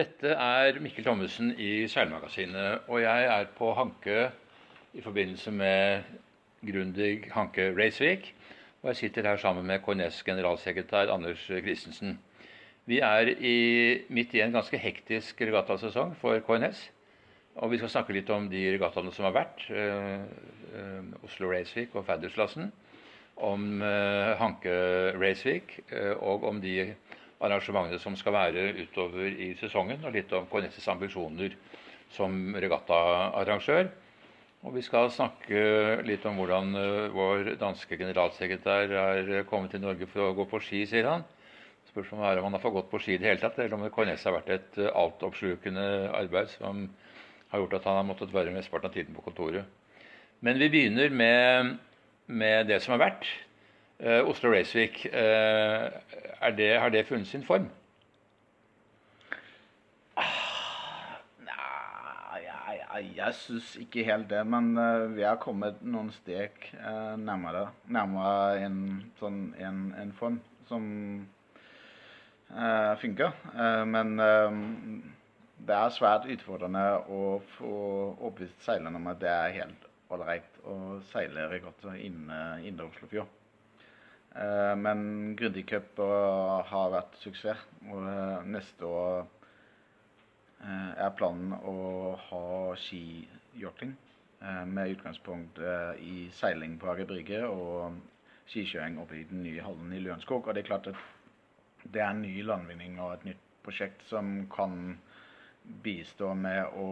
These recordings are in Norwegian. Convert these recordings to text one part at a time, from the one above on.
Dette er Mikkel Thommessen i Seilmagasinet, og jeg er på Hanke i forbindelse med Grundig Hanke Reisvik. Og jeg sitter her sammen med KNS generalsekretær Anders Christensen. Vi er i, midt i en ganske hektisk regattasesong for KNS. Og vi skal snakke litt om de regattaene som har vært. Eh, eh, Oslo Racevik og Faddersklassen. Om eh, Hanke Racevik, eh, og om de arrangementene som skal være utover i sesongen. Og litt om KNS' ambisjoner som regattaarrangør. Og vi skal snakke litt om hvordan uh, vår danske generalsekretær er kommet til Norge for å gå på ski, sier han. Spørsmålet er om han har fått gått på ski i det hele tatt, eller om KNS har vært et uh, altoppslukende arbeid som har gjort at han har måttet være mesteparten av tiden på kontoret. Men vi begynner med, med det som har vært. Uh, Oslo Racevik. Det, har det funnet sin form? jeg, jeg syns ikke helt det, men uh, vi har kommet noen steg uh, nærmere, nærmere en, sånn, en, en form som uh, funker. men det er svært utfordrende å få overbevist seilerne om at det er helt ålreit å seile regatta innen Indre Oslofjord. Men Grundig Cup har vært suksess, og neste år Eh, er planen å ha eh, med utgangspunkt eh, i seiling på Aker Brygge og skikjøring oppe i den nye hallen i Lørenskog. Og det er klart at det er en ny landvinning og et nytt prosjekt som kan bistå med å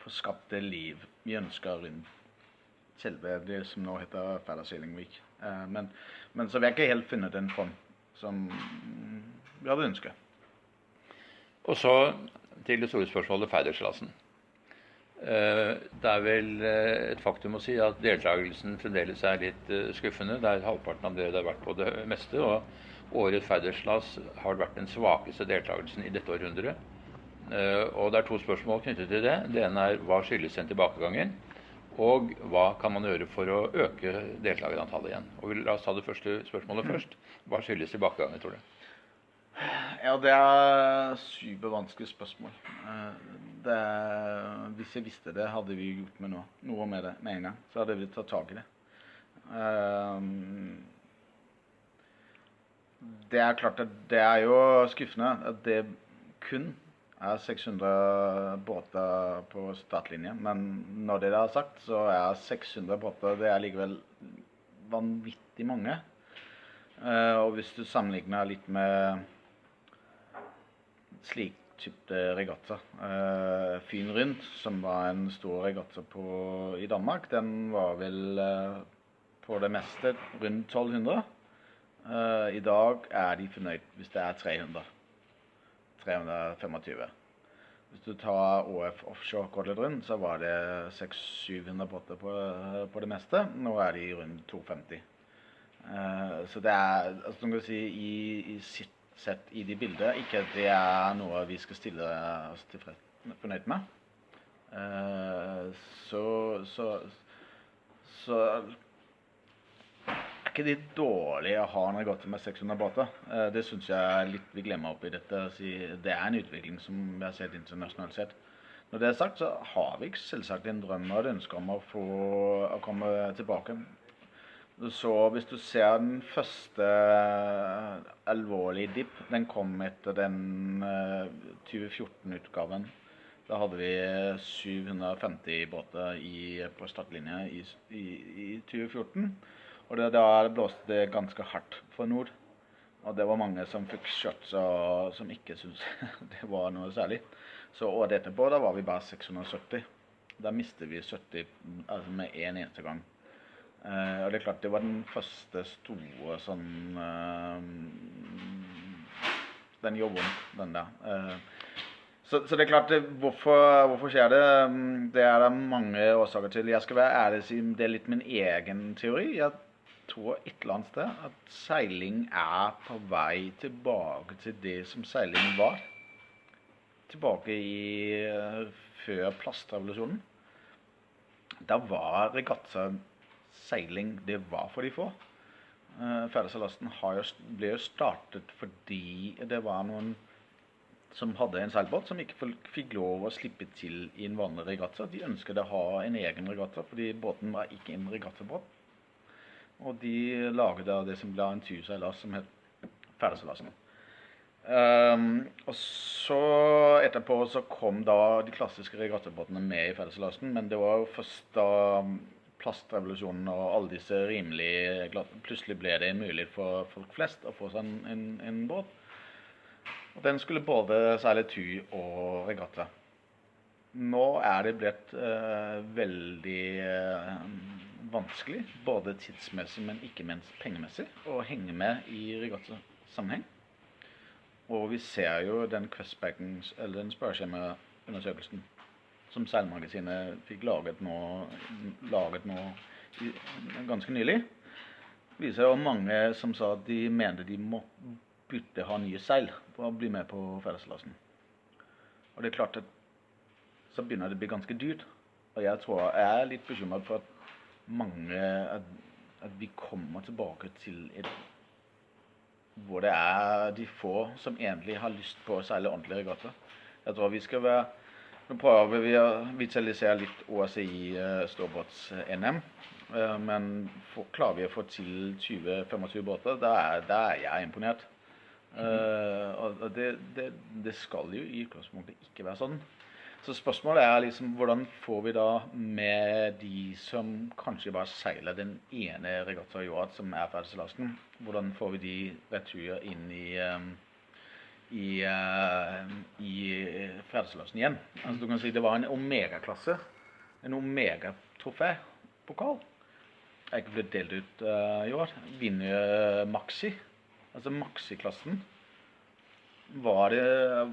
få skapt det liv vi ønsker rundt selve det som nå heter Færderseiling Week. Men, men, så vi har ikke helt funnet en form som vi hadde ønsket. Og så til det store spørsmålet Færdersklassen. Eh, det er vel eh, et faktum å si at deltakelsen fremdeles er litt eh, skuffende. Det er halvparten av det det har vært på det meste. Og årets Færdersklass har vært den svakeste deltakelsen i dette århundret. Og det er to spørsmål knyttet til det. Det ene er hva skyldes den tilbakegangen? Og hva kan man gjøre for å øke deltakerantallet igjen? Og La oss ta det første spørsmålet først. Hva skyldes tilbakegangen, tror du? Ja, det er supervanskelig spørsmål. Det, hvis jeg visste det, hadde vi gjort med noe, noe med det med en gang. Så hadde vi tatt tak i det. Det er klart at det er jo skuffende at det kun er 600 båter på startlinje. Men når det er sagt, så er 600 båter det er likevel vanvittig mange. Og hvis du sammenligner litt med slik type regatta. Uh, Fyn Rundt, som var en stor regatta i Danmark, den var vel uh, på det meste rundt 1200. Uh, eh, I dag er de fornøyd hvis det er 300. 325. Hvis du tar ÅF Offshore Gotland så var det 600-700 båter på, på, det meste. Nå er de rundt 250. Uh, så det er altså, si, i, i sitt sett i de bildene. Ikke at det er noe vi skal stille oss fornøyd med. Uh, så, så, så er ikke jeg har å ha har gått med 600 båter. Uh, det syns jeg litt vi glemmer oppi dette. Det er en utvikling som vi har sett internasjonalt sett. Når det er sagt, så har vi selvsagt en drøm og et ønske om å, få, å komme tilbake. Så hvis du ser den første eh, alvorlige dip, den kom etter den 2014-utgaven. Eh, da hadde vi 750 båter i, på startlinja i, i, i 2014. Og det, da blåste det ganske hardt for nord. Og det var mange som fikk shots som ikke syntes det var noe særlig. Så året etterpå da var vi bare 670. Da mistet vi 70 altså med én en eneste gang. Uh, og det er klart, det var den første store sånn uh, Den jobben, den der. Uh, så, så, det er klart, det, hvorfor, hvorfor, skjer det? Mm, det er det mange årsaker til. Jeg skal være ærlig og si det er litt min egen teori. Jeg tror et eller annet sted at seiling er på vei tilbake til det som seiling var. Tilbake i før plastrevolusjonen. Da var regatta seiling det var for de få. Uh, ble jo startet fordi det var noen som hadde en seilbåt, som ikke fikk lov å slippe til i en vanlig regatta. De ønsket å ha en egen regatta, fordi båten var ikke en regattabåt. Og de laget da det som ble en tyrseilas som het Ferdeseilasen. Um, og så etterpå så kom da de klassiske regattabåtene med i Ferdeseilasen, men det var jo først da plastrevolusjonen og alle disse rimelige Plutselig ble det mulig for folk flest å få seg en, en, en båt. Og den skulle både seile ty og regatta. Nå er det blitt uh, veldig uh, vanskelig, både tidsmessig, men ikke minst pengemessig, å henge med i regattasammenheng. Og vi ser jo den Questbackens, eller den spørreskjemaundersøkelsen som Seilmagasinet fikk laget nå, laget nå ganske nylig, viser jo mange som sa at de mente de må bytte ha nye seil for å bli med på felleslasten. Og det er klart at så begynner det å bli ganske dyrt. Og jeg tror jeg er litt bekymret for at mange at, at, vi kommer tilbake til et hvor det er de få som egentlig har lyst på å seile ordentlig regatta. Jeg tror vi skal være Nå prøver vi å vitalisere litt OSI uh, ståbåts-NM. Uh, men for, klarer vi å få til 20-25 båter, da er, er jeg imponert. Uh, og det, det, det, skal jo i utgangspunktet ikke være sånn. Så spørsmålet er liksom hvordan får vi da med de som kanskje bare seiler den ene regatta i år, som er ferdiglasten, hvordan får vi de retur inn i um, i, uh, i ferdiglasten igjen? Altså du kan si Det var en Omega-klasse. En Omega-trofé-pokal. Er ikke blitt delt ut uh, i år. Vinner Maxi. Altså Maxi-klassen. Var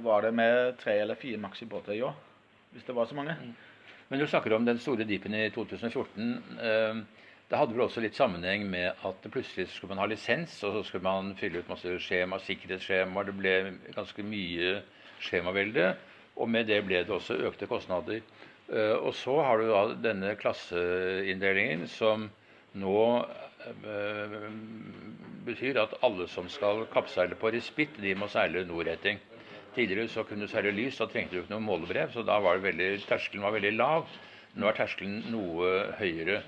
var det med tre eller fire Maxi-båter i år? Hvis det var så mange. Mm. Men du snakker om den store dipen i 2014. Eh, det hadde vel også litt sammenheng med at plutselig skulle man ha lisens, og så skulle man fylle ut masse skjema, sikkerhetsskjemaer. Det ble ganske mye skjemavelde. Og med det ble det også økte kostnader. Eh, og så har du da denne klasseinndelingen som nå eh, betyr at alle som skal kappseile på respitt, de må seile nordretting. Tidligere så kunne du selge lys, da trengte du ikke noe målebrev, så da var det veldig, terskelen var veldig lav. Nå er terskelen noe høyere.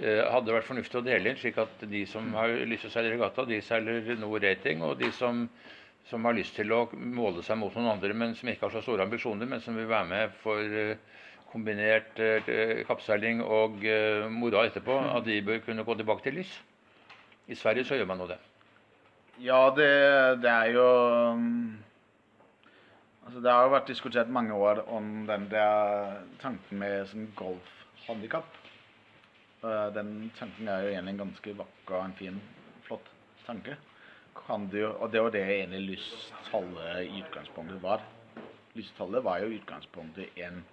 Eh, hadde det vært fornuftig å dele inn, slik at de som har lyst til å seile regatta, de seiler noe rating, og de som, som, har lyst til å måle seg mot noen andre, men som ikke har så store ambisjoner, men som vil være med for uh, kombinert eh, kappseiling og eh, moroa etterpå, at de bør kunne gå tilbake til lys. I Sverige så gjør man nå det. Ja, det, det er jo um Altså, det har jo vært diskutert mange år om den der tanken med sånn golfhandikap. Den tanken er jo egentlig en ganske vakker, en fin, flott tanke. Du, og det var det egentlig lysttallet i utgangspunktet var. Lysttallet var jo i utgangspunktet en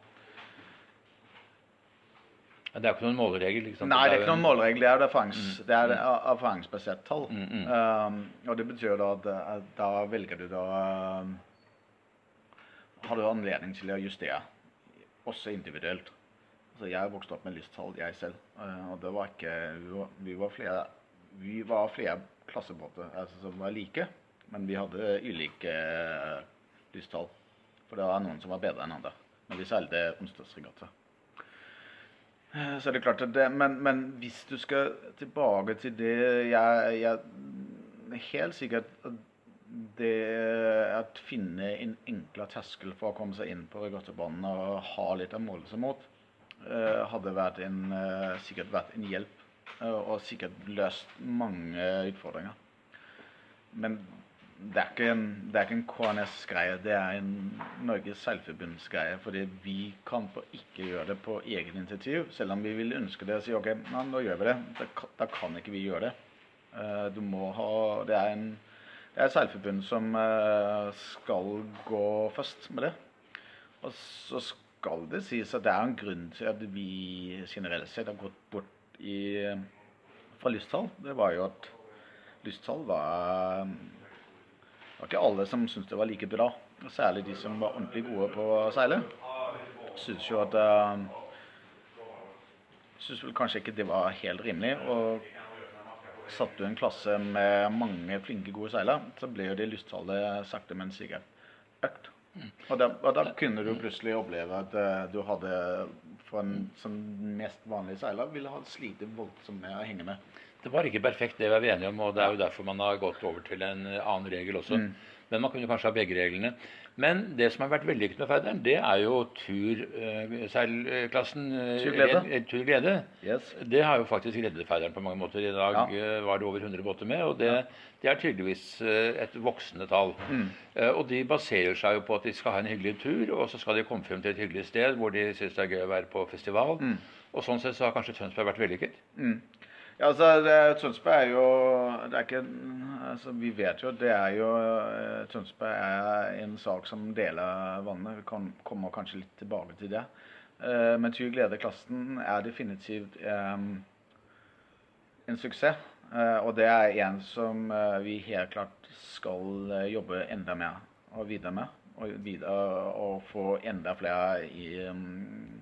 det er jo ikke noen måleregel? Liksom. Nei, det er ikke noen måleregel. Det er, erfarings, mm. det er erfaringsbasert tall. Mm, mm. Um, og det betyr da at, at da velger du da um, har du anledning til å justere, også individuelt. Altså, jeg vokste opp med lysttall, jeg selv. Eh, og det var ikke Vi var, flere, vi var flere klassebåter altså, som var like, men vi hadde ulike uh, lysttall. For det var noen som var bedre enn andre. Men vi seilte onsdagsregatta. Eh, så er det klart det, men, men, hvis du skal tilbake til det jeg, jeg Helt sikkert det å finne en enklere terskel for å komme seg inn på regattabanen og ha litt å måle seg mot, uh, hadde vært en, uh, sikkert vært en hjelp. Uh, og sikkert løst mange utfordringer. Men det er ikke en, en KNS-greie, det er en Norges Seilforbunds-greie. Fordi vi kan ikke gjøre det på eget initiativ, selv om vi vil ønske det. og si ok, nå gjør vi det. Da, da kan ikke vi gjøre det. du må ha, Det er en det er et seilforbund som eh, skal gå først med det. Og så skal det sies at det er en grunn til at vi generelt sett har gått bort i, fra lysthall. Det var jo at lysthall var Det var ikke alle som syntes det var like bra. Særlig de som var ordentlig gode på å seile. Syns jo at uh, Syns vel kanskje ikke det var helt rimelig. Og satt du en klasse med mange flinke, gode seilere, så ble jo det lysttallet sakte, men sikkert økt. Og da, og da kunne du plutselig oppleve at uh, du hadde for en som mest vanlig seiler ville ha slitt voldsomt med å henge med. Det var ikke perfekt, det var vi enige om, og det er jo derfor man har gått over til en annen regel også. Mm. Men man kunne kanskje ha begge reglene. Men det som har vært vellykket med Færderen, det er jo turseilklassen uh, uh, Turglede. Turglede. Yes. Det har jo faktisk reddet Færderen på mange måter. I dag Ja. var det over 100 båter med, og det, Ja. det er tydeligvis et voksende tall. Mm. Og de baserer seg jo på at de skal ha en hyggelig tur, og så skal de komme frem til et hyggelig sted hvor de syns det er gøy å være på festival. Mm. Og sånn sett så har kanskje Tønsberg vært vellykket. Mm. Ja, altså, Tønsberg er jo det er ikke, altså, Vi vet jo at det er jo eh, Tønsberg er en sak som deler vannet. Vi kan, kommer kanskje litt tilbake til det. Eh, men Tyr Glede-klassen er definitivt eh, en suksess. Eh, og det er en som eh, vi helt klart skal eh, jobbe enda mer og videre med. Og, videre, og få enda flere i um,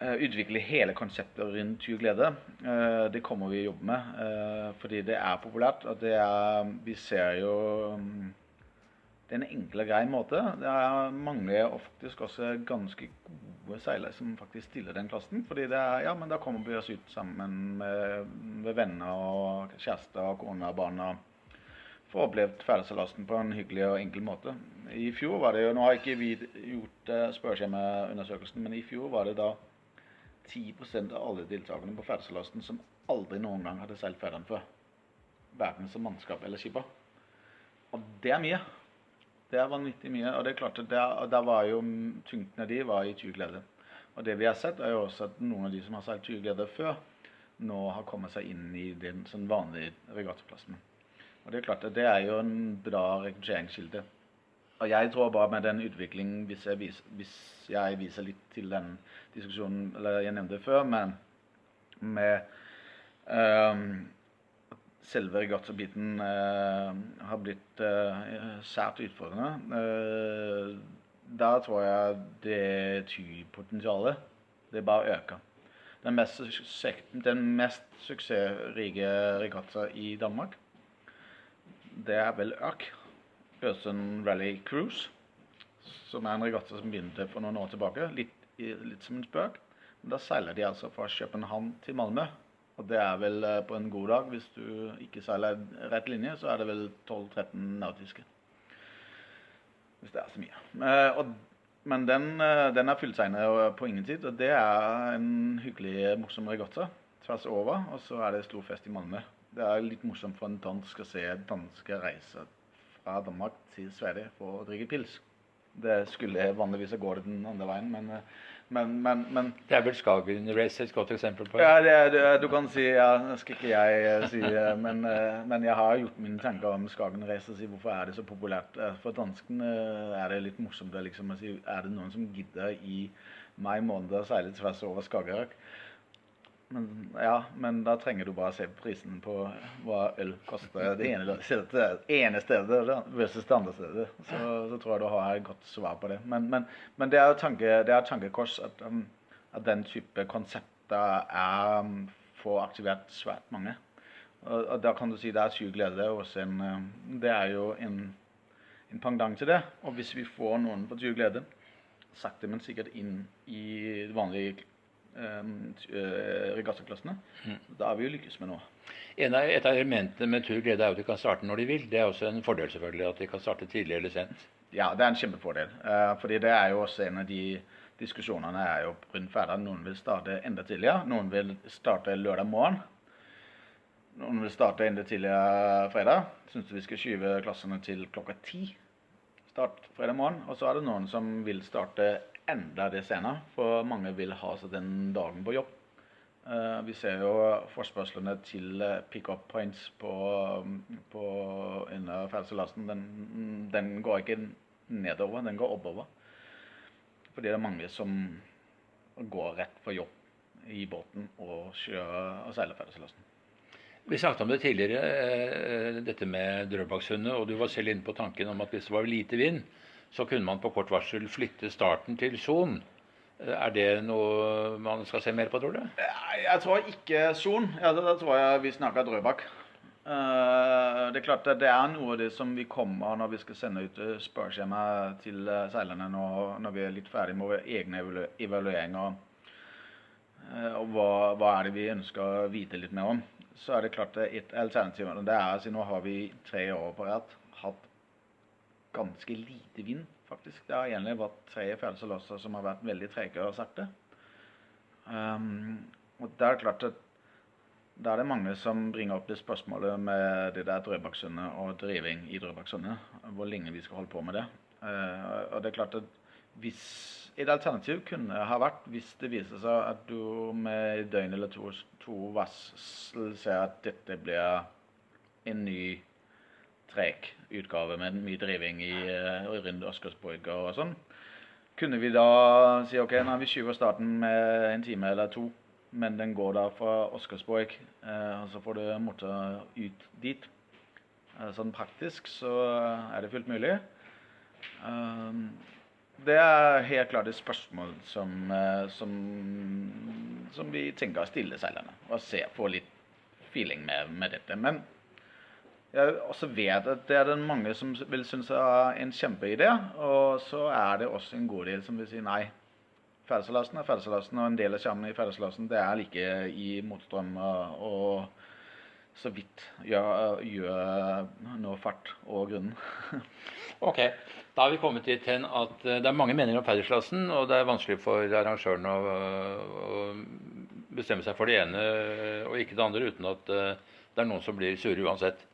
utvikle hele konseptet rundt Tyr Glede. Eh, det kommer vi å jobbe med, eh, fordi det er populært. og det er, Vi ser jo um, Det er en enkel og grei måte. Det er mange, og faktisk også ganske gode seilere som faktisk stiller den klassen. fordi det er, ja, men da kommer vi oss ut sammen med, med venner og kjærester og kone og barna få opplevd ferdigseilasen på en hyggelig og enkel måte. I fjor var det jo, Nå har ikke vi gjort spørreskjemaundersøkelsen, men i fjor var det da 10% av alle deltakerne på ferdselasten som aldri noen gang hadde seilt ferden før. Verken som mannskap eller skipper. Og det er mye. Det er vanvittig mye. Og det er klart at der, der var jo tyngden av de var i Tyrglede. Og det vi har sett, er jo også at noen av de som har seilt Tyrglede før, nå har kommet seg inn i den sånn vanlige regattaplassen. Og det er klart at det er jo en bra rekrutteringskilde. Og jeg tror bare med den utviklingen, hvis jeg viser, hvis jeg viser litt til den diskusjonen eller jeg nevnte før, men med um, selve regattabiten uh, har blitt uh, sært utfordrende. Uh, da tror jeg det tyrpotensialet det bare øker. Den mest, den mest suksessrike regatta i Danmark, det er vel ØRK. Øresund Rally Cruise. Som er en regatta som begynte for noen år tilbake. Litt, litt som en spøk. Men da seiler de altså fra København til Malmö. Og det er vel eh, på en god dag, hvis du ikke seiler rett linje, så er det vel 12-13 nautiske. Hvis det er så mye. Eh, og, men den, eh, den er fulltegnet på ingen tid, og det er en hyggelig, morsom regatta tvers over. Og så er det stor fest i Malmö. Det er litt morsomt for en dansk å se danske reiser fra Danmark til Sverige for å drikke pils. Det skulle vanligvis gå den andre veien, men, men, men, men Det er vel Skagen Race et godt eksempel på. ja, det, det, du kan si ja, skal ikke jeg eh, si, men, eh, men jeg har gjort mine tanker om Skagen Race si hvorfor er det så populært. Eh, For danskene er det litt morsomt liksom, er det noen som gidder i mai måned å seile tvers over Skagerrak. Men, ja, men da trenger du bare se på prisen på hva øl koster det ene, stedet, ene stedet versus det andre stedet. Så, så tror jeg du har et godt svar på det. Men, men, men det er tanke, et tankekors at, um, at den type konsepter er, um, får aktivert svært mange. Og, og da kan du si det er syk glede. En, um, det er jo en, en pendant til det. Og hvis vi får noen på syk glede, sakte, men sikkert inn i det vanlige regattaklassene, da har vi jo lykkes med noe. En av, et av elementene med Tur Glede er jo at de kan starte når de vil. Det er også en fordel selvfølgelig at de kan starte tidlig eller sent. Ja, det er en kjempefordel. Uh, fordi det er jo også en av de diskusjonene er jo rundt Færderen. Noen vil starte enda tidligere. Noen vil starte lørdag morgen. Noen vil starte enda tidligere fredag. Syns vi skal skyve klassene til klokka ti. Start fredag morgen. Og så er det noen som vil starte enda det senere. For mange vil ha seg den dagen på jobb. Eh, vi ser jo forspørslene til eh, pick-up points på, på under. Den, den går ikke nedover, den går oppover. Fordi det er mange som går rett på jobb i båten og kjører og seiler ferdselasten. Vi snakket om det tidligere, eh, dette med Drøbaksundet, og du var selv inne på tanken om at hvis det var lite vind, så kunne man på kort varsel flytte starten til Son. Eh, Er det noe man skal se mer på, tror du? Jeg tror ikke Son. Ja, da, tror jeg vi snakker Drøbak. Uh, det er klart at det er noe av det som vi kommer når vi skal sende ut spørreskjema til seilerne når, vi er litt ferdig med våre egne evalueringer. Og hva, hva, er det vi ønsker å vite litt mer om. Så er det klart at et alternativ det er altså Nå har vi tre år på hatt ganske lite vind, faktisk. Det har egentlig vært tre fjellsalosser som har vært veldig trege og sakte. Um, og det er klart at da er det mange som bringer opp det spørsmålet med det der Drøbaksundet og driving i Drøbaksundet. Hvor lenge vi skal holde på med det. Uh, og det er klart at hvis Et alternativ kunne ha vært hvis det viser seg at du med døgn eller to, to varsel ser at dette blir en ny treg utgave med mye driving i uh, rundt Oscarsborg og sånn. Kunne vi da si ok, nå vi skyver starten med en time eller to men den går da fra Oscarsborg, uh, og så får du motor ut dit. Uh, sånn praktisk så er det fullt mulig. Eh, det er helt klart et spørsmål som, som, som vi tenker å stille seilerne. Og se, få litt feeling med, med dette. Men jeg også vet at det er mange som vil synes er en kjempeidé. Og så er det også en god del som vil si nei. Ferdselasten er ferdselasten, og en del av sjarmen i ferdselasten det er like i motstrøm og så vidt gjør, gjør noe fart og grunnen. ok, da har vi kommet dit hen at eh, det er mange meninger om ferdselasten, og det er vanskelig for arrangøren å, å, bestemme seg for det ene og ikke det andre uten at eh, det er noen som blir sure uansett.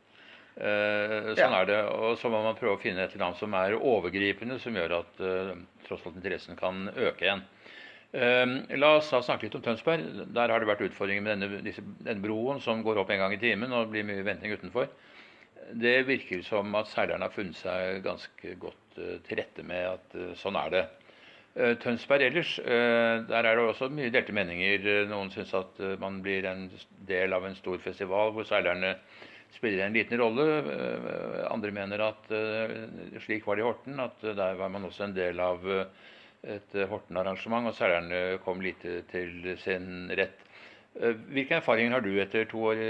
Uh, sånn ja. er det. Og så må man prøve å finne et eller annet som er overgripende, som gjør at uh, tross alt interessen kan øke igjen. Ehm, la oss da snakke litt om Tønsberg. Der har det vært utfordringer med denne, disse, denne, broen som går opp en gang i timen og blir mye venting utenfor. Det virker som at seilerne har funnet seg ganske godt til rette med at sånn er det. Tønsberg ellers, der er det også mye delte meninger. Noen syns at man blir en del av en stor festival hvor seilerne spiller en liten rolle. Andre mener at slik var det i Horten, at der var man også en del av et eh, Horten-arrangement, og selgerne kom lite til sin rett. Eh, hvilke erfaringer har du etter to år,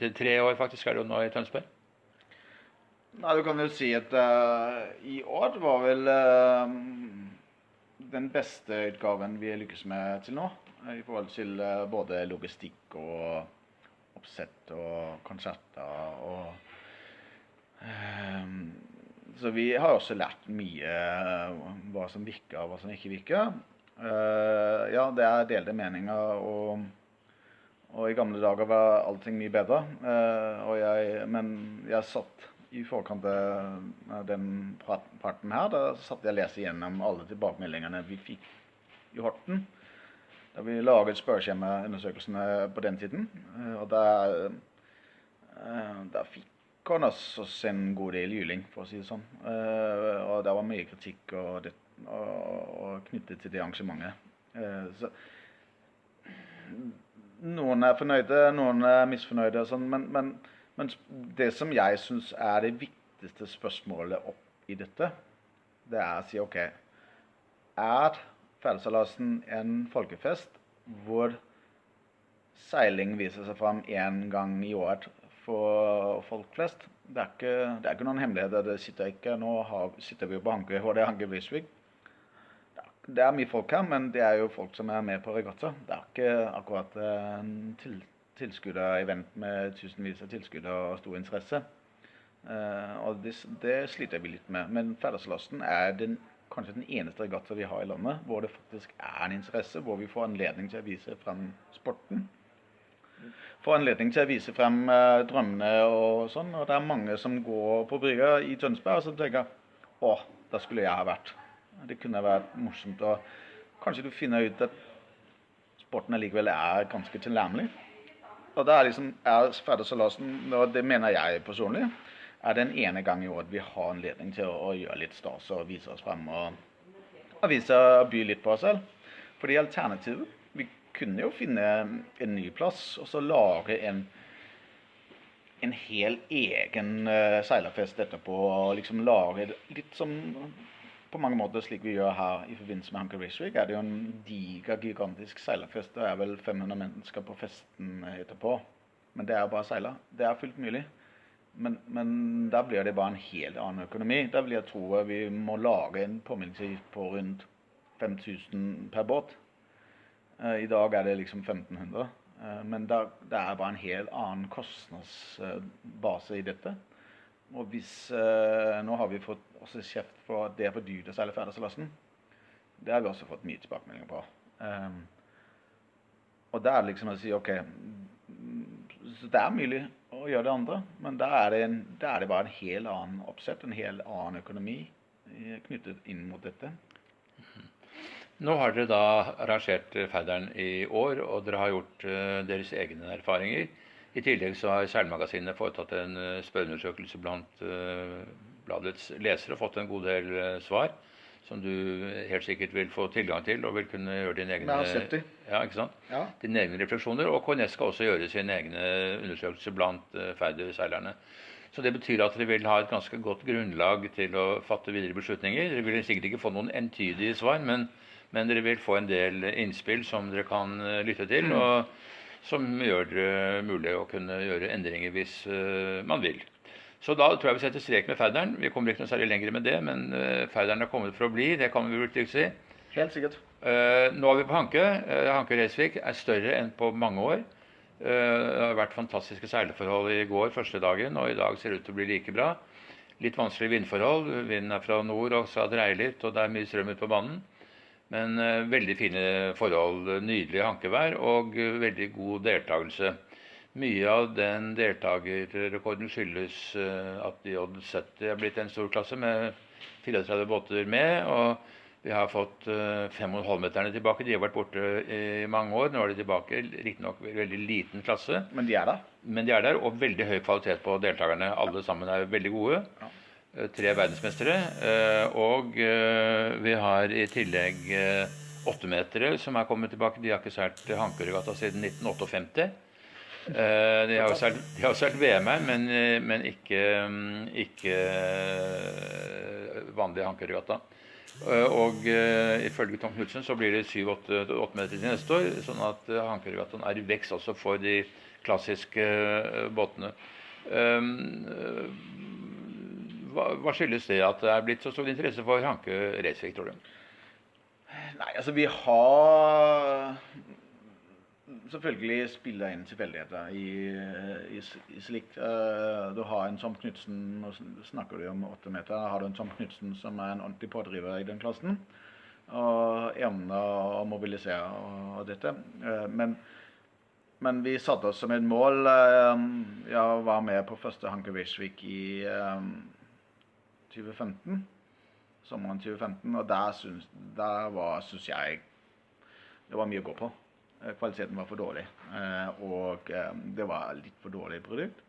til tre år faktisk er det nå i Tønsberg? Nei, Du kan jo si at uh, i år var vel uh, den beste utgaven vi lykkes med til nå. I forhold til uh, både logistikk og oppsett og konserter og så vi har også lært mye eh, hva som virker og hva som ikke virker. Uh, ja, det er delte meninger, og, og, i gamle dager var allting mye bedre. Uh, jeg, men jeg satt i forkant av den parten her, da satt jeg og leste gjennom alle tilbakemeldingene vi fikk i Horten. Da vi laget spørreskjemaundersøkelsene på den tiden. Uh, og da, der fikk han altså en god del juling, for å si det sånn. Uh, og det var mye kritikk og, det, og, og knyttet til det arrangementet. Så, noen er fornøyde, noen er misfornøyde, og sånn, men, men, men, det som jeg syns er det viktigste spørsmålet opp i dette, det er å si OK Er Fellesalasen en folkefest hvor seiling viser seg fram én gang i året for folk flest. Det er ikke, det er ikke noen hemmelighet. Det sitter ikke, nå har, sitter vi på Hanke, og det er Hanke Brisvik. Det er mye folk her, men det er jo folk som er med på regatta. Det er ikke akkurat en til, tilskuerevent med tusenvis av tilskuere og stor interesse. Uh, og det, det, sliter vi litt med. Men Færdeslasten er den, kanskje den eneste regatta vi har i landet hvor det faktisk er en interesse, hvor vi får anledning til å vise frem sporten får anledning til å vise frem eh, drømmene og sånn. Og det er mange som går på brygga i Tønsberg og så tenker å, der skulle jeg ha vært. Det kunne vært morsomt. Og kanskje du finner ut at sporten allikevel er ganske tilnærmelig. Og da er liksom er Færdersalasen, og det mener jeg personlig, er den ene gang i året vi har anledning til å, å gjøre litt stas og vise oss frem og, og vise by litt på oss selv. Fordi alternativet Vi kunne jo finne en ny plass og så lage en, en hel egen uh, seilerfest etterpå. og liksom lage litt som på mange måter slik vi gjør her i forbindelse med Hunker Race Week. er det jo en diger, gigantisk seilerfest. Det er vel 500 mennesker på festen etterpå. Men det er bare å seile. Det er fullt mulig. Men, men da blir det bare en helt annen økonomi. Da vil jeg tro at vi må lage en påminnelse på rundt 5000 per båt. Eh, I dag er det liksom 1500. Eh, men det er bare en helt annen kostnadsbase i dette. Og hvis, eh, Nå har vi fått også kjeft for at det er for dyrt å seile Færderseilasen. Det har vi også fått mye tilbakemeldinger på. Og da er det liksom å si OK så Det er mulig å gjøre det andre, men da er er det bare en helt annen oppsett, en helt annen økonomi knyttet inn mot dette. Nå har dere da arrangert Færderen i år, og dere har gjort uh, deres egne erfaringer. I tillegg så har Seilmagasinet foretatt en uh, spørreundersøkelse blant bladets lesere og fått en god del svar som du helt sikkert vil få tilgang til og vil kunne gjøre dine egne, ja. Ja. dine egne refleksjoner. Og KNS skal også gjøre sine egne undersøkelser blant uh, Færder-seilerne. Så det betyr at dere vil ha et ganske godt grunnlag til å fatte videre beslutninger. Dere vil sikkert ikke få noen entydige svar, men, men dere vil få en del innspill som dere kan uh, lytte til, mm. og som gjør det mulig å kunne gjøre endringer hvis uh, man vil. Så da tror jeg vi setter strek med Færderen. Vi kommer ikke noe særlig lenger med det, men uh, Færderen er kommet for å bli. Det kan vi vel trygt si. Helt sikkert. Uh, nå er vi på Hanke. Uh, Hanke Resvik er større enn på mange år. Det har vært fantastiske seileforhold i går første dagen, og i dag ser det ut til å bli like bra. Litt vanskelige vindforhold. Vinden er fra nord og så dreier litt, og det er mye strøm ute på banen. Men veldig fine forhold. Nydelig hankevær og veldig god deltakelse. Mye av den deltakerrekorden skyldes eh, at J70 er blitt en stor klasse med 34 båter med. og vi har fått 5,5-meterne eh, tilbake. De har vært borte i mange år. Nå er de tilbake. Riktignok veldig liten klasse. Men de er der? Men de er der, Og veldig høy kvalitet på deltakerne. Alle sammen er veldig gode. Ja. Eh, tre verdensmestere. Og vi har i tillegg åttemetere som er kommet tilbake. De har ikke seilt Hankeregatta siden 1958. Eh, de har jo seilt VM her, men, eh, men ikke, mm, ikke eh, vanlig hankeregatta. Og ifølge Tom Knutsen så blir det 7-8 meter til neste år. Sånn at uh, er i vekst også for de klassiske båtene. Um, hva, skyldes det at det er blitt så stor interesse for Hanke Racevik, tror? Nei, altså vi har selvfølgelig spille inn tilfeldigheter i, i, i, slikt. Uh, du har en som Knutsen Nå snakker du om åtte meter. Har du en som Knutsen som er en ordentlig pådriver i den klassen. Og evner å mobilisere og, dette. Uh, men, men, vi satte oss som et mål Jeg var med på første Hanke Wishvik i 2015. Sommeren 2015. Og der syns, der var, syns jeg det var mye å gå på. Eh, kvaliteten var for dårlig. Eh, og eh, det var litt for dårlig produkt.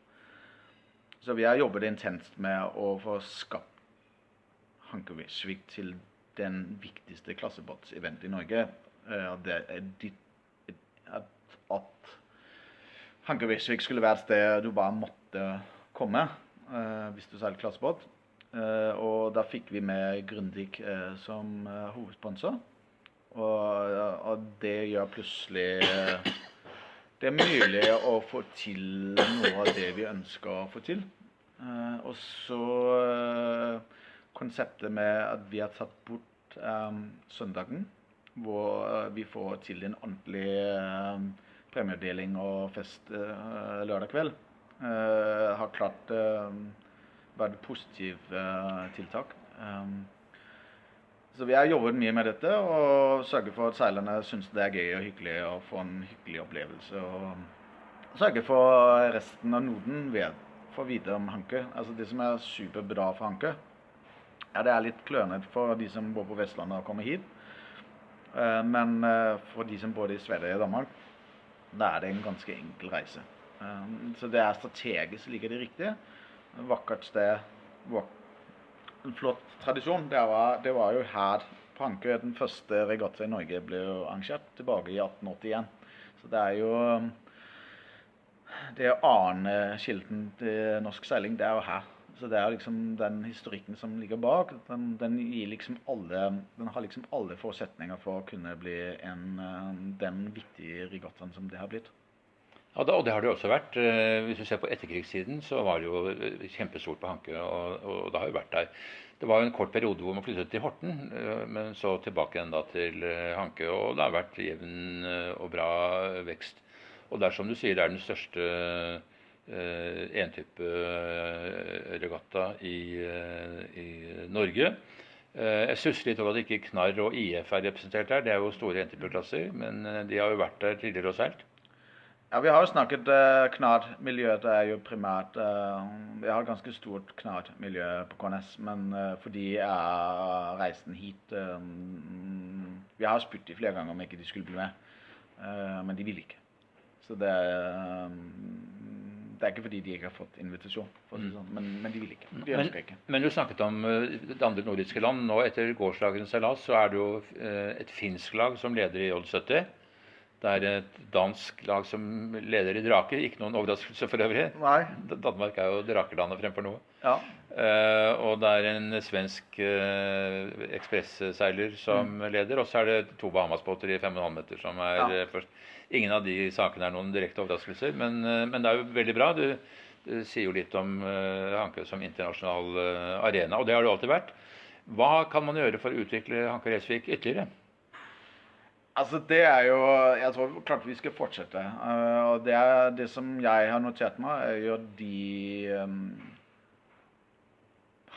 Så vi har jobbet intenst med å få skapt Hankewisvik til den viktigste klassebåtseventet i Norge. Det er at, at Hankewisvik skulle være et sted du bare måtte komme hvis du seilte klassebåt. Og da fikk vi med Grundig som hovedsponsor. Og, og, det gjør plutselig Det er mulig å få til noe av det vi ønsker å få til. Uh, og så uh, konseptet med at vi har tatt bort um, søndagen, hvor uh, vi får til en ordentlig premiedeling og fest lørdag kveld, har klart vært et positivt tiltak. Um, så vi har jobbet mye med dette og sørger for at seilerne syns det er gøy og hyggelig å få en hyggelig opplevelse. Og sørge for resten av Norden ved, får vite om Hanke. Altså Det som er superbra for Hanke, ja, det er litt klønete for de som bor på Vestlandet og kommer hit. Eh, men eh, for de som bor i Sverige og Danmark, da er det en ganske enkel reise. Eh, så det er strategisk like det riktige. Vakkert sted. Vakkert en flott tradisjon. Det var, det var jo her på Ankøy den første regatta i Norge ble arrangert, tilbake i 1881. Så det er jo Det å ane kilden til norsk seiling, det er jo her. Så det er liksom den historikken som ligger bak. Den, den, liksom alle, den har liksom alle forutsetninger for å kunne bli en, den viktige regattaen som det har blitt. Ja, og det har det også vært. Eh, hvis du ser på etterkrigstiden, så var det jo eh, kjempestort på Hanke. Og, og det har jo vært der. Det var jo en kort periode hvor man flyttet til Horten, eh, men så tilbake igjen da til Hanke. Og det har vært jevn og bra vekst. Og det er som du sier, det er den største eh, entype regatta i, i Norge. Jeg stusser litt over at ikke Knarr og IF er representert der. Det er jo store NTP-klasser, men de har jo vært der tidligere og seilt. Ja, Vi har jo snakket uh, Knad-miljøet er jo primært uh, Vi har et ganske stort Knad-miljø på KNS. Men uh, fordi jeg har reist hit um, Vi har spurt dem flere ganger om ikke de skulle bli med, men de vil ikke. Så det det er ikke fordi de ikke har fått invitasjon, si sånn, men, men, de vil ikke. De ønsker men, ikke. Men du snakket om det andre nordiske land. Nå etter gårsdagens seilas så er det jo et finsk lag som leder i J70. Det er et dansk lag som leder i draker. Ikke noen overraskelse for øvrig. Nei. Danmark er jo drakerlandet fremfor noe. Ja. Uh, og det er en svensk uh, ekspresseiler som mm. leder. Og så er det to Bahamas-båter i 5,5 meter som er ja. uh, først. Ingen av de sakene er noen direkte overraskelser, men, men det er jo veldig bra. Du, du sier jo litt om Hanke som internasjonal arena, og det har det alltid vært. Hva kan man gjøre for å utvikle Hanke Resvik ytterligere? Altså, det er jo Jeg tror klart vi skal fortsette. Uh, og det, er, det som jeg har notert meg, er jo de um,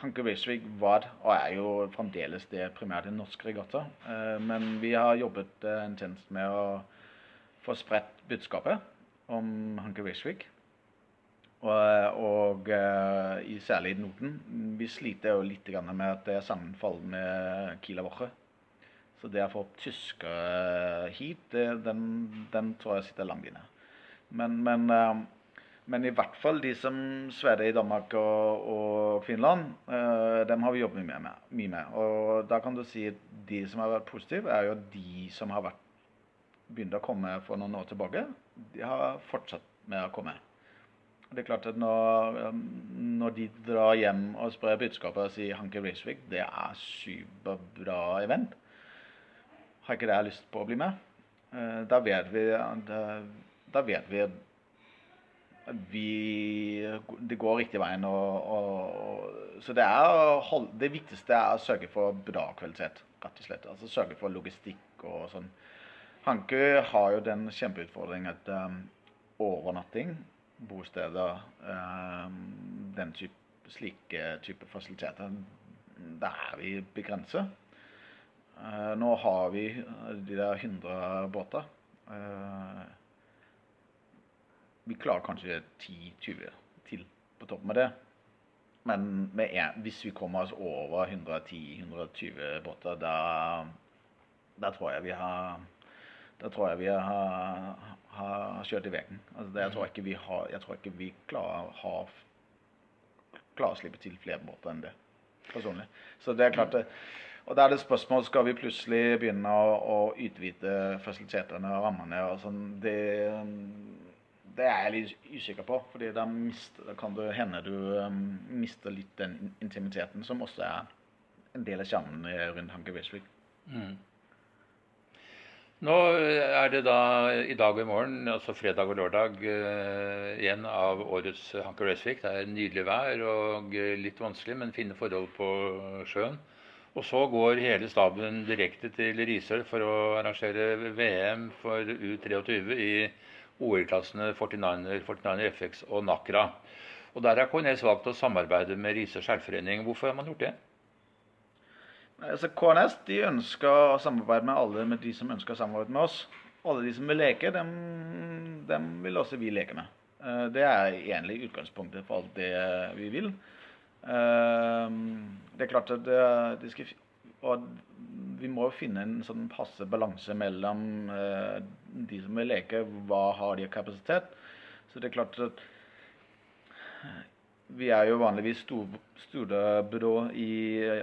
Hanke Wisvik var, og er jo fremdeles det primært en norsk regatta. Uh, men vi har jobbet uh, intenst med å få spredt budskapet om Hanke Wisvik. Og, og uh, i særlig Norden. Vi sliter jo litt med at det er sammenfall med Kila Woche. Så det å få tyskere hit, det, den, den, tror jeg sitter langt inne. Men, men, eh, men, i hvert fall de som Sverige, Danmark og, og Finland, uh, dem har vi jobbet mye med, mye med. Og da kan du si at de som har vært positive, er jo de som har vært, begynt å komme for noen år tilbake. De har fortsatt med å komme. Det er klart at når, eh, når de drar hjem og sprer budskapet og sier Hanke Racewig, det er superbra event har ikke dere lyst på å bli med? Eh, da vet vi, da, da vet vi vi, det går riktig veien. Og, og, så det, er, det, viktigste er å sørge for bra kvalitet, rett og slett. Altså sørge for logistikk og sånn. Hanke har jo den kjempeutfordringen at um, overnatting, bosteder, um, den type, slike type fasiliteter, der er vi begrenset. Uh, nå har vi eh, de der 100 båter. Uh, vi klarer kanskje 10-20 til på toppen av det. Men en, hvis vi kommer oss over 110-120 båter, da, da, tror jeg vi har da tror jeg vi har, har kjørt i veggen. Altså, jeg, tror ikke vi jeg tror ikke vi klarer, har, klarer å slippe til flere båter enn det. personlig. Så det er klart det, og da er det spørsmål skal vi plutselig begynne å, å utvide fasilitetene og rammene. og sånn. Det, det, er jeg litt usikker på. fordi da, kan det hende du um, mister litt den intimiteten som også er en del av kjernen rundt Hanke Westwick. Mm. Nå er det da i dag og i morgen, altså fredag og lørdag, uh, igjen av årets Hanke Racevik. Det er nydelig vær og litt vanskelig, men fine forhold på sjøen. Og så går hele staben direkte til Risør for å arrangere VM for U23 i OL-klassene 49er, 49er FX og NACRA. Og Der har KNS valgt å samarbeide med Risør skjærforening. Hvorfor har man gjort det? Altså, KNS de ønsker å samarbeide med alle med de som ønsker å samarbeide med oss. Alle de som vil leke, dem, dem vil også vi leke med. Eh, det er egentlig utgangspunktet for alt det vi vil. Ehm, det er klart at det, skal, og vi må finne en sånn passe balanse mellom uh, de som vil leke, hva har de av kapasitet. Så det er klart at vi er jo vanligvis storebyrå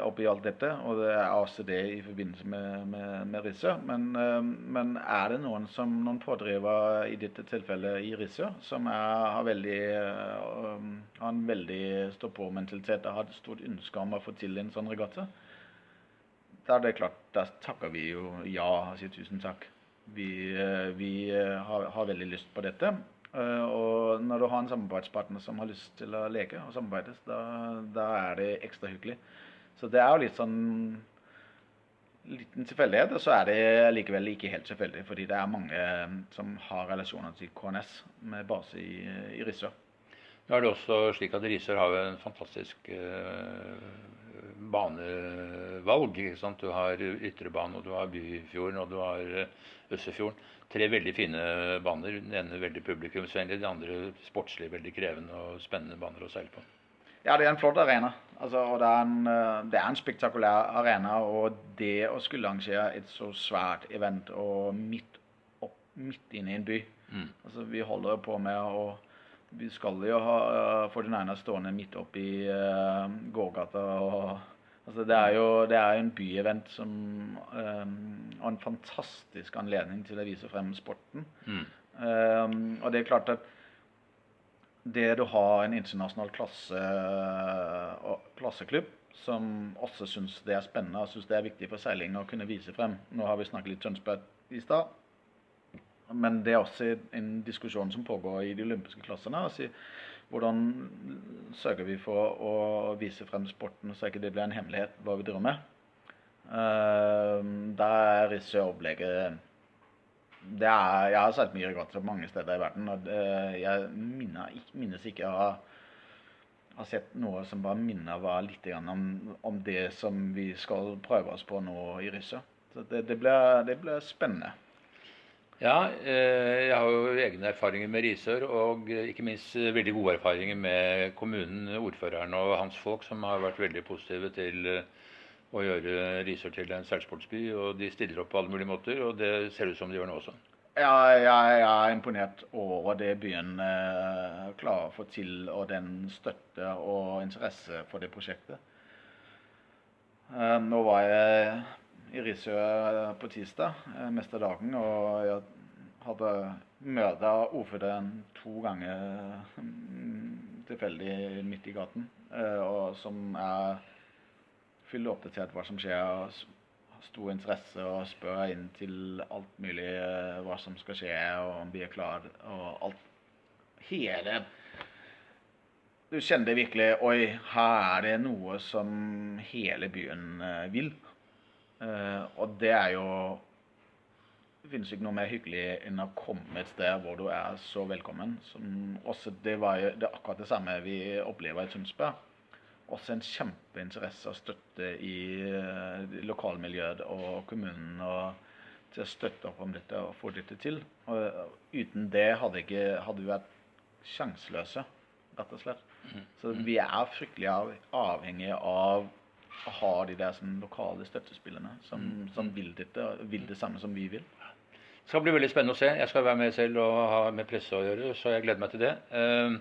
oppi alt dette, og det er ACD i forbindelse med, med, med Risse. Men, uh, men, er det noen som noen pådriver i dette tilfellet i Risse, som er, har, veldig, uh, har en veldig stå-på-mentalitet og har et stort ønske om å få til en sånn regatta, da er det klart, da takker vi jo ja og sier tusen takk. Vi, uh, vi har, har veldig lyst på dette. Uh, og når du har en samarbeidspartner som har lyst til å leke og samarbeide, da, da er det ekstra hyggelig. Så det er jo litt sånn liten tilfeldighet, og så er det likevel ikke helt tilfeldig, fordi det er mange eh, som har relasjoner til KNS med base i, i Risør. Nå er det også slik at Risør har en fantastisk uh, banevalg. Du har Ytrebanen, og du har Byfjorden og du har Øssefjorden tre veldig fine baner. Den ene veldig publikumsvennlig, den andre sportslig veldig krevende og spennende baner å seile på. Ja, det er en flott arena. Altså, og det er, en, eh, det er, en, spektakulær arena. Og det å skulle arrangere et så svært event og midt, opp, midt inne i en by mm. altså, Vi holder på med å Vi skal jo ha uh, eh, 49 stående midt oppi uh, gågata og Altså det, er jo, det er en byevent som um, har en fantastisk anledning til å vise frem sporten. Mm. Um, og det er klart at det du har en internasjonal klasse, klasseklubb som også syns det er spennende og syns det er viktig for seiling å kunne vise frem Nå har vi snakket litt Tønsberg i stad, men det er også en diskusjon som pågår i de olympiske klassene. Altså, hvordan sørger vi for å vise frem sporten så ikke det blir en hemmelighet hva vi driver med? Uh, der er risseopplegget det Jeg har sett mye regattaer mange steder i verden, og det, jeg minner, minnes ikke å ha, sett noe som bare minner var litt om, om, det som vi skal prøve oss på nå i Rissa. Så det, det, blir, det blir spennende. Ja, eh, jeg har jo egne erfaringer med Risør, og ikke minst veldig gode erfaringer med kommunen, ordføreren og hans folk, som har vært veldig positive til eh, å gjøre Risør til en seilsportsby. Og de stiller opp på alle mulige måter, og det ser ut som de gjør nå også. Ja, jeg, er imponert over det byen eh, klarer å få til, og den støtte og interesse for det prosjektet. Nå var jeg i Risø på tirsdag, eh, meste dagen. Og jeg hadde møtt ordføreren to ganger mm, tilfeldig midt i gaten. Eh, og som er fyller oppdatert hva som skjer. og Stor interesse og spør inn til alt mulig eh, hva som skal skje, og om vi er klare. Og alt Hele Du kjente virkelig Oi, her er det noe som hele byen vil. Uh, og det er jo Det finnes ikke noe mer hyggelig enn å komme et sted hvor du er så velkommen. Som også, det, var jo, det er akkurat det samme vi opplever i Tønsberg. Også en kjempeinteresse og støtte i uh, lokalmiljøet og kommunen. og til å støtte opp om dette og få dette til. Og uten det hadde, ikke, hadde vi vært sjanseløse, rett og slett. Mm. Så vi er fryktelig avhengige av har de der som lokale støttespillerne som, mm. som vil, dette, vil det samme som vi vil. Det skal bli veldig spennende å se. Jeg skal være med selv og ha med presse å gjøre, så jeg gleder meg til det. Ehm,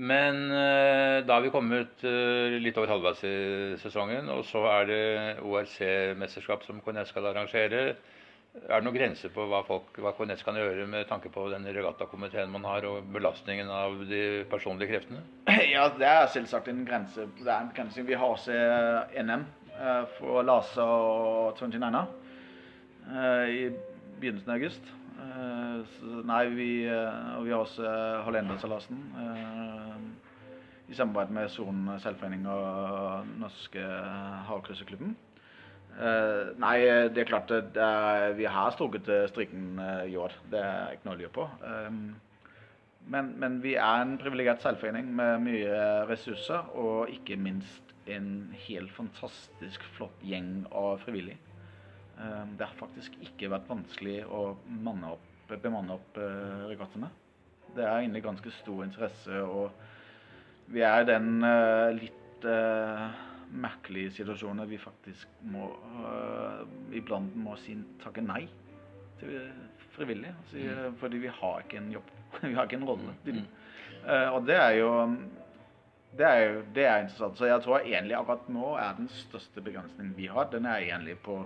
men eh, da er vi kommet eh, litt over halvveis i sesongen, og så er det ORC-mesterskap som KNS skal arrangere. Er det noen grenser på hva, folk, hva KNS kan gjøre med tanke på den regattakomiteen man har, og belastningen av de personlige kreftene? Ja, det er selvsagt en grense. Det er en grense. Vi har også eh, NM eh, for Lasa og 29 eh, i begynnelsen av august. Nei, vi, og vi har også Hollendersalasen i samarbeid med Son selvforening og Norske Havkrysserklubben. Uh, nei, det er klart at uh, vi har strukket strikken uh, i år. Det er ikke noe å lure på. Um, men, men, vi er en privilegert seilforening med mye ressurser, og ikke minst en helt fantastisk flott gjeng av frivillige. Um, det har faktisk ikke vært vanskelig å opp, bemanne opp uh, regattaene. Det er egentlig ganske stor interesse, og vi er den litt merkelige situasjoner vi faktisk må uh, iblant må si, takke nei til frivillige. Altså, mm. Fordi vi har ikke en jobb. vi har ikke en rolle. Mm. Uh, og det er jo det er jo det er interessant. Så jeg tror egentlig akkurat nå er den største begrensningen vi har, den er egentlig på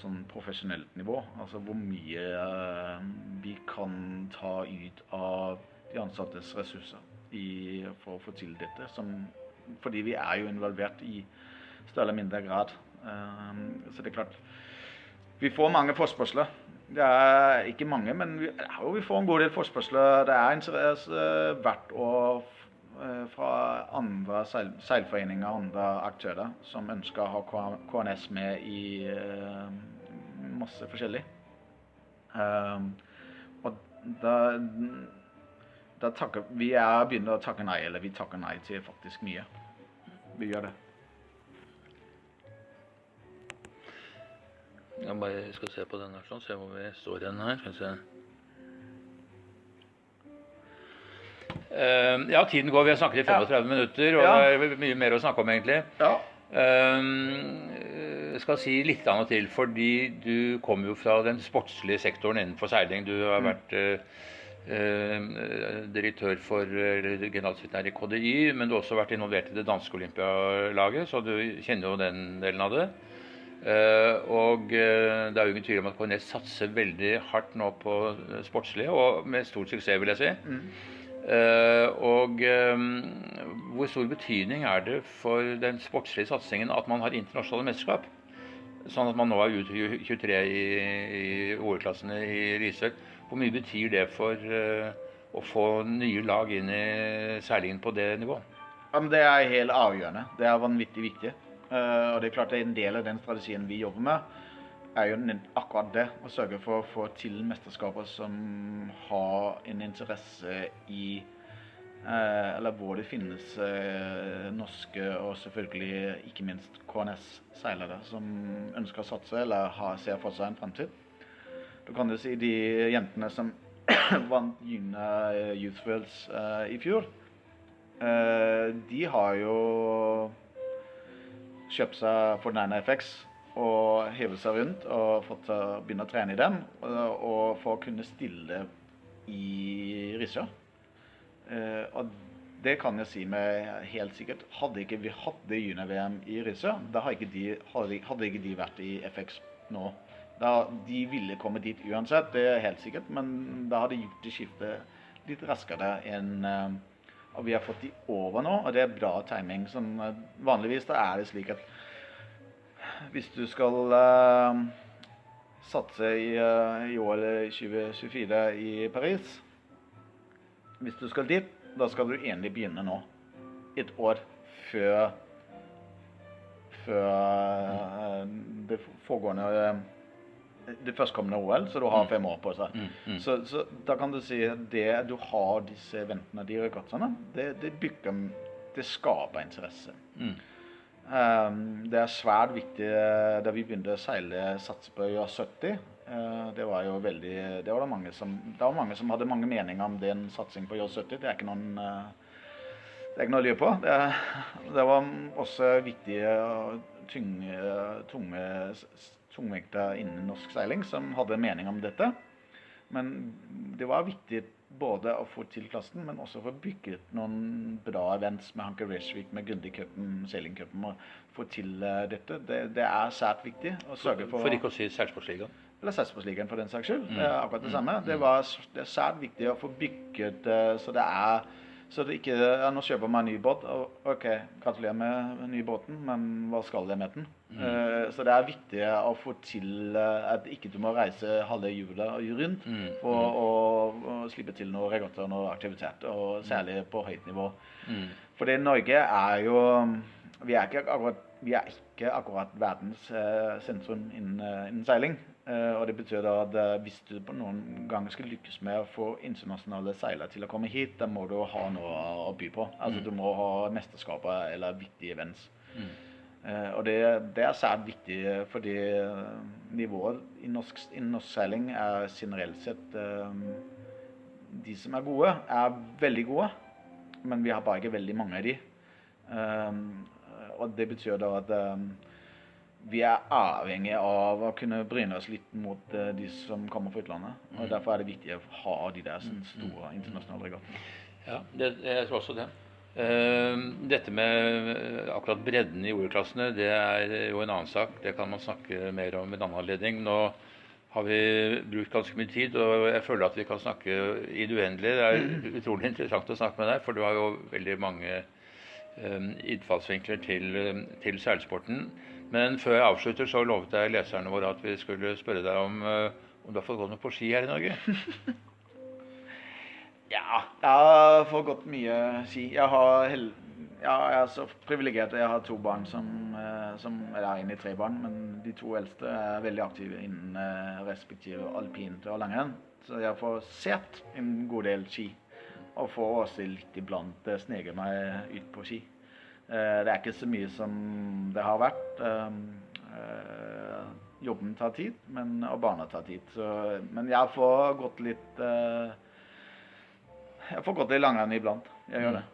sånn profesjonelt nivå. Altså hvor mye uh, vi kan ta ut av de ansattes ressurser i, for å få til dette. Som, fordi vi er jo involvert i større eller mindre grad. Ehm, så det er klart Vi får mange forspørsler Det er ikke mange, men vi, ja, vi får en god del forspørsler. Det er interesse hvert år eh, fra andre seil, seilforeninger andre aktører som ønsker å ha KNS med i eh, masse forskjellig. Um, og da takker vi er begynner å takke nei, eller vi takker nei til faktisk mye. Vi gjør det. Jeg bare skal se på denne, her, sånn, se hvor vi står igjen her. Skal vi se. Uh, ja, tiden går. Vi har snakket i 35 minutter, og Ja. det er mye mer å snakke om, egentlig. Ja. Jeg skal si litt annet til, fordi du kommer jo fra den sportslige sektoren innenfor seiling. Du har vært eh, eh, direktør for eller generalsekretær i KDI, men du har også vært involvert i det danske olympialaget, så du kjenner jo den delen av det. Eh, og eh, det er jo ingen tvil om at KNS satser veldig hardt nå på sportslige, og med stor suksess, vil jeg si. Eh, og eh, hvor stor betydning er det for den sportslige satsingen at man har internasjonale mesterskap? Sånn at man nå er U23 i, i OL-klassene i Risør. Hvor mye betyr det for uh, å få nye lag inn i seilingen på det nivået? Ja, det er helt avgjørende. Det er vanvittig viktig. Uh, og det er klart det er en del av den strategien vi jobber med, er jo akkurat det. Å sørge for å få til mesterskaper som har en interesse i Eller hvor det finnes eh, norske og selvfølgelig ikke minst KNS-seilere som ønsker å satse eller har, ser for seg en fremtid. Du kan jo si de jentene som vant Gyne Youth Worlds eh, i fjor. Eh, de har jo kjøpt seg Fortnite FX og hevet seg rundt og fått eh, begynne å trene i. Og, og for å kunne stille i Risør. Eh, og det kan jeg si med helt sikkert. Hadde ikke vi det junior-VM i Ryssø, da hadde ikke, de, hadde, ikke de vært i FX nå. Da, de ville komme dit uansett, det er helt sikkert, men da hadde de gjort det skiftet litt raskere enn eh, og vi har fått de over nå, og det er bra timing. Sånn, eh, vanligvis da er det slik at hvis du skal uh, satse i, uh, i år 2024 i Paris Hvis du skal dit, da skal du egentlig begynne nå. Et år før før eh, det foregående eh, det førstkommende OL, så du har fem år på seg. Mm, mm. Så, så da kan du si det du har disse eventene, de regattaene, det, det bygger Det skaper interesse. Mm. Um, det er svært viktig da vi begynte å seile satse på øya 70. eh, det var jo veldig Det var det mange som, det var mange som hadde mange meninger om den satsingen på J70. Det er ikke noen eh, det er ikke noe å lyve på. Det, det var også viktige og tunge, tunge tungvekter innen norsk seiling som hadde mening om dette. Men det var viktig både å få til klassen, men også få bygget noen bra events med Hanker Reshvik, med Grundig Cupen, Sailing Cupen, og få til eh, dette. Det, det er svært viktig å sørge for For ikke å si Seilsportsligaen. Eller Sarpsborgsligaen for den saks skyld. Mm. Akkurat det samme. Det, var, s- det er svært viktig å få bygget det så det er så det ikke ja, Nå kjøper man en ny båt. og OK, gratulerer med den nye båten, men hva skal jeg med den? Mm. Uh, så det er viktig å få til eh, at ikke du må reise halve jula rundt Mm. for å, å slippe til noe regatta og aktivitet, og særlig på høyt nivå. Mm. Fordi Norge er jo Vi er ikke akkurat, vi er ikke akkurat verdens eh, sentrum innen, eh, innen seiling. Eh, og det betyr da at hvis du på noen ganger skal lykkes med å få internasjonale seilere til å komme hit, da må du ha noe å by på. Altså Du må ha mesterskaper eller viktige events. Mm. Eh, og det, det er svært viktig fordi nivået i norsk, innen norsk seiling er generelt sett De som er gode, er veldig gode, men vi har bare ikke veldig mange av de. Um, og det betyr da at um, vi er avhengig av å kunne bryne oss litt mot uh, de som kommer fra utlandet. Og Derfor er det viktig å ha de der sånn, store internasjonale regattaene. Ja, det, jeg tror også det. Uh, dette med eh, akkurat bredden i OL-klassene, det er jo en annen sak. Det kan man snakke mer om ved en annen anledning. Nå har vi brukt ganske mye tid, og jeg føler at vi kan snakke i det uendelige. Det er utrolig interessant å snakke med deg, for du har jo veldig mange innfallsvinkler til, eh, til seilsporten. Men før jeg avslutter, så lovet jeg leserne våre at vi skulle spørre deg om, eh, om du har fått gått noe på ski her i Norge? Ja, jeg har fått gått mye ski. Jeg, har hel ja, jeg er så privilegert at jeg har to barn som, som er inne i tre barn, men de to eldste er veldig aktive innen eh, respektive alpint og langrenn. Så jeg får sett en god del ski. Og får også litt iblant eh, snege meg ut på ski. Eh, det er ikke så mye som det har vært. Eh, jobben tar tid, men, og barna tar tid. Så, men jeg får gått litt Jeg får gått litt langrenn iblant. Jeg gjør det.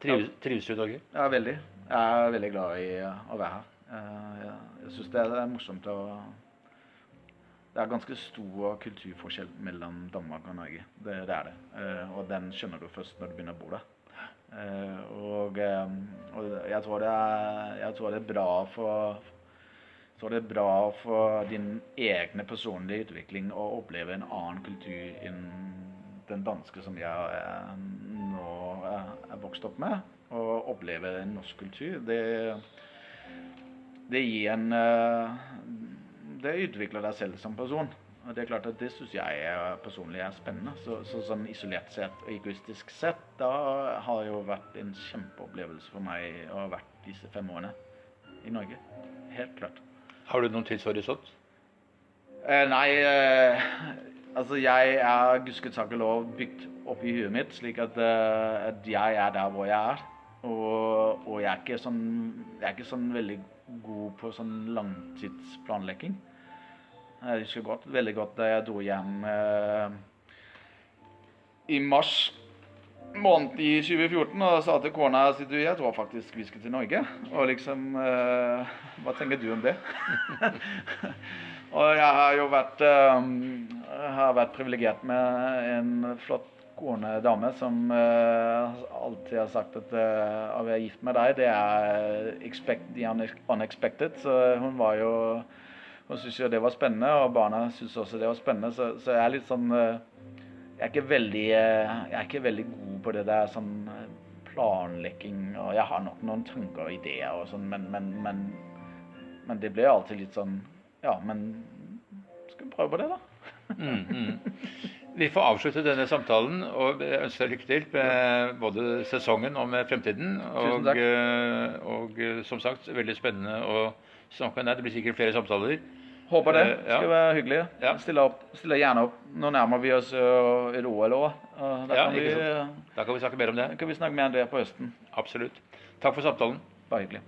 Trives, trives du Norge? Ja, veldig. Jeg er veldig glad i å være her. Jeg syns det er morsomt å Det er ganske stor kulturforskjell mellom Danmark og Norge. Det, det er det. Uh, og den skjønner du først når du begynner å bo der. og, um, og jeg, tror er, jeg tror det er bra for så det er bra for din egne personlige utvikling å oppleve en annen kultur enn den danske som jeg nå er vokst opp med. Å oppleve en norsk kultur. Det, det gir en Det utvikler deg selv som person. Og det er klart at det syns jeg er, personlig er spennende. Så, så, sånn isolert sett og egoistisk sett, da har det jo vært en kjempeopplevelse for meg å ha vært disse fem årene i Norge. Helt klart. Har du noen tidshorisont? Eh, nei, eh, altså jeg er lov bygd opp i huet mitt slik at, eh, at, jeg er der hvor jeg er. Og, og jeg, er sånn, jeg er ikke sånn veldig god på sånn langtidsplanlegging. Jeg husker godt, veldig godt da jeg dro hjem eh, i mars måned i 2014 og sa til kona at jeg tror faktisk vi skal til Norge. Og liksom eh, Hva tenker du om det? og jeg har jo vært, eh, har vært privilegert med en flott kone, dame, som uh, alltid har sagt at uh, å være gift med deg, det er expect unexpected. Så hun var jo Hun syntes jo det var spennende, og barna syntes også det var spennende. Så, så jeg er litt sånn uh, jeg, er ikke veldig, jeg er ikke veldig god på det der sånn planlegging, og jeg har nok noen tanker og ideer og sånn, men, men, men, men det blir alltid litt sånn Ja, men skal vi prøve på det, da? mm, mm. Vi får avslutte denne samtalen og ønske deg lykke til med både sesongen og med fremtiden. Og, takk. og, eh, som sagt, veldig spennende å snakke med deg. Det blir sikkert flere samtaler. Håper det. Det skal være hyggelig. Ja. Stille, opp, stille, gjerne opp. Nå nærmer vi oss uh, OL òg. Da, ja, da kan vi snakke mer om det. Da kan vi snakke mer om det på høsten. Absolutt. Takk for samtalen. Bare hyggelig.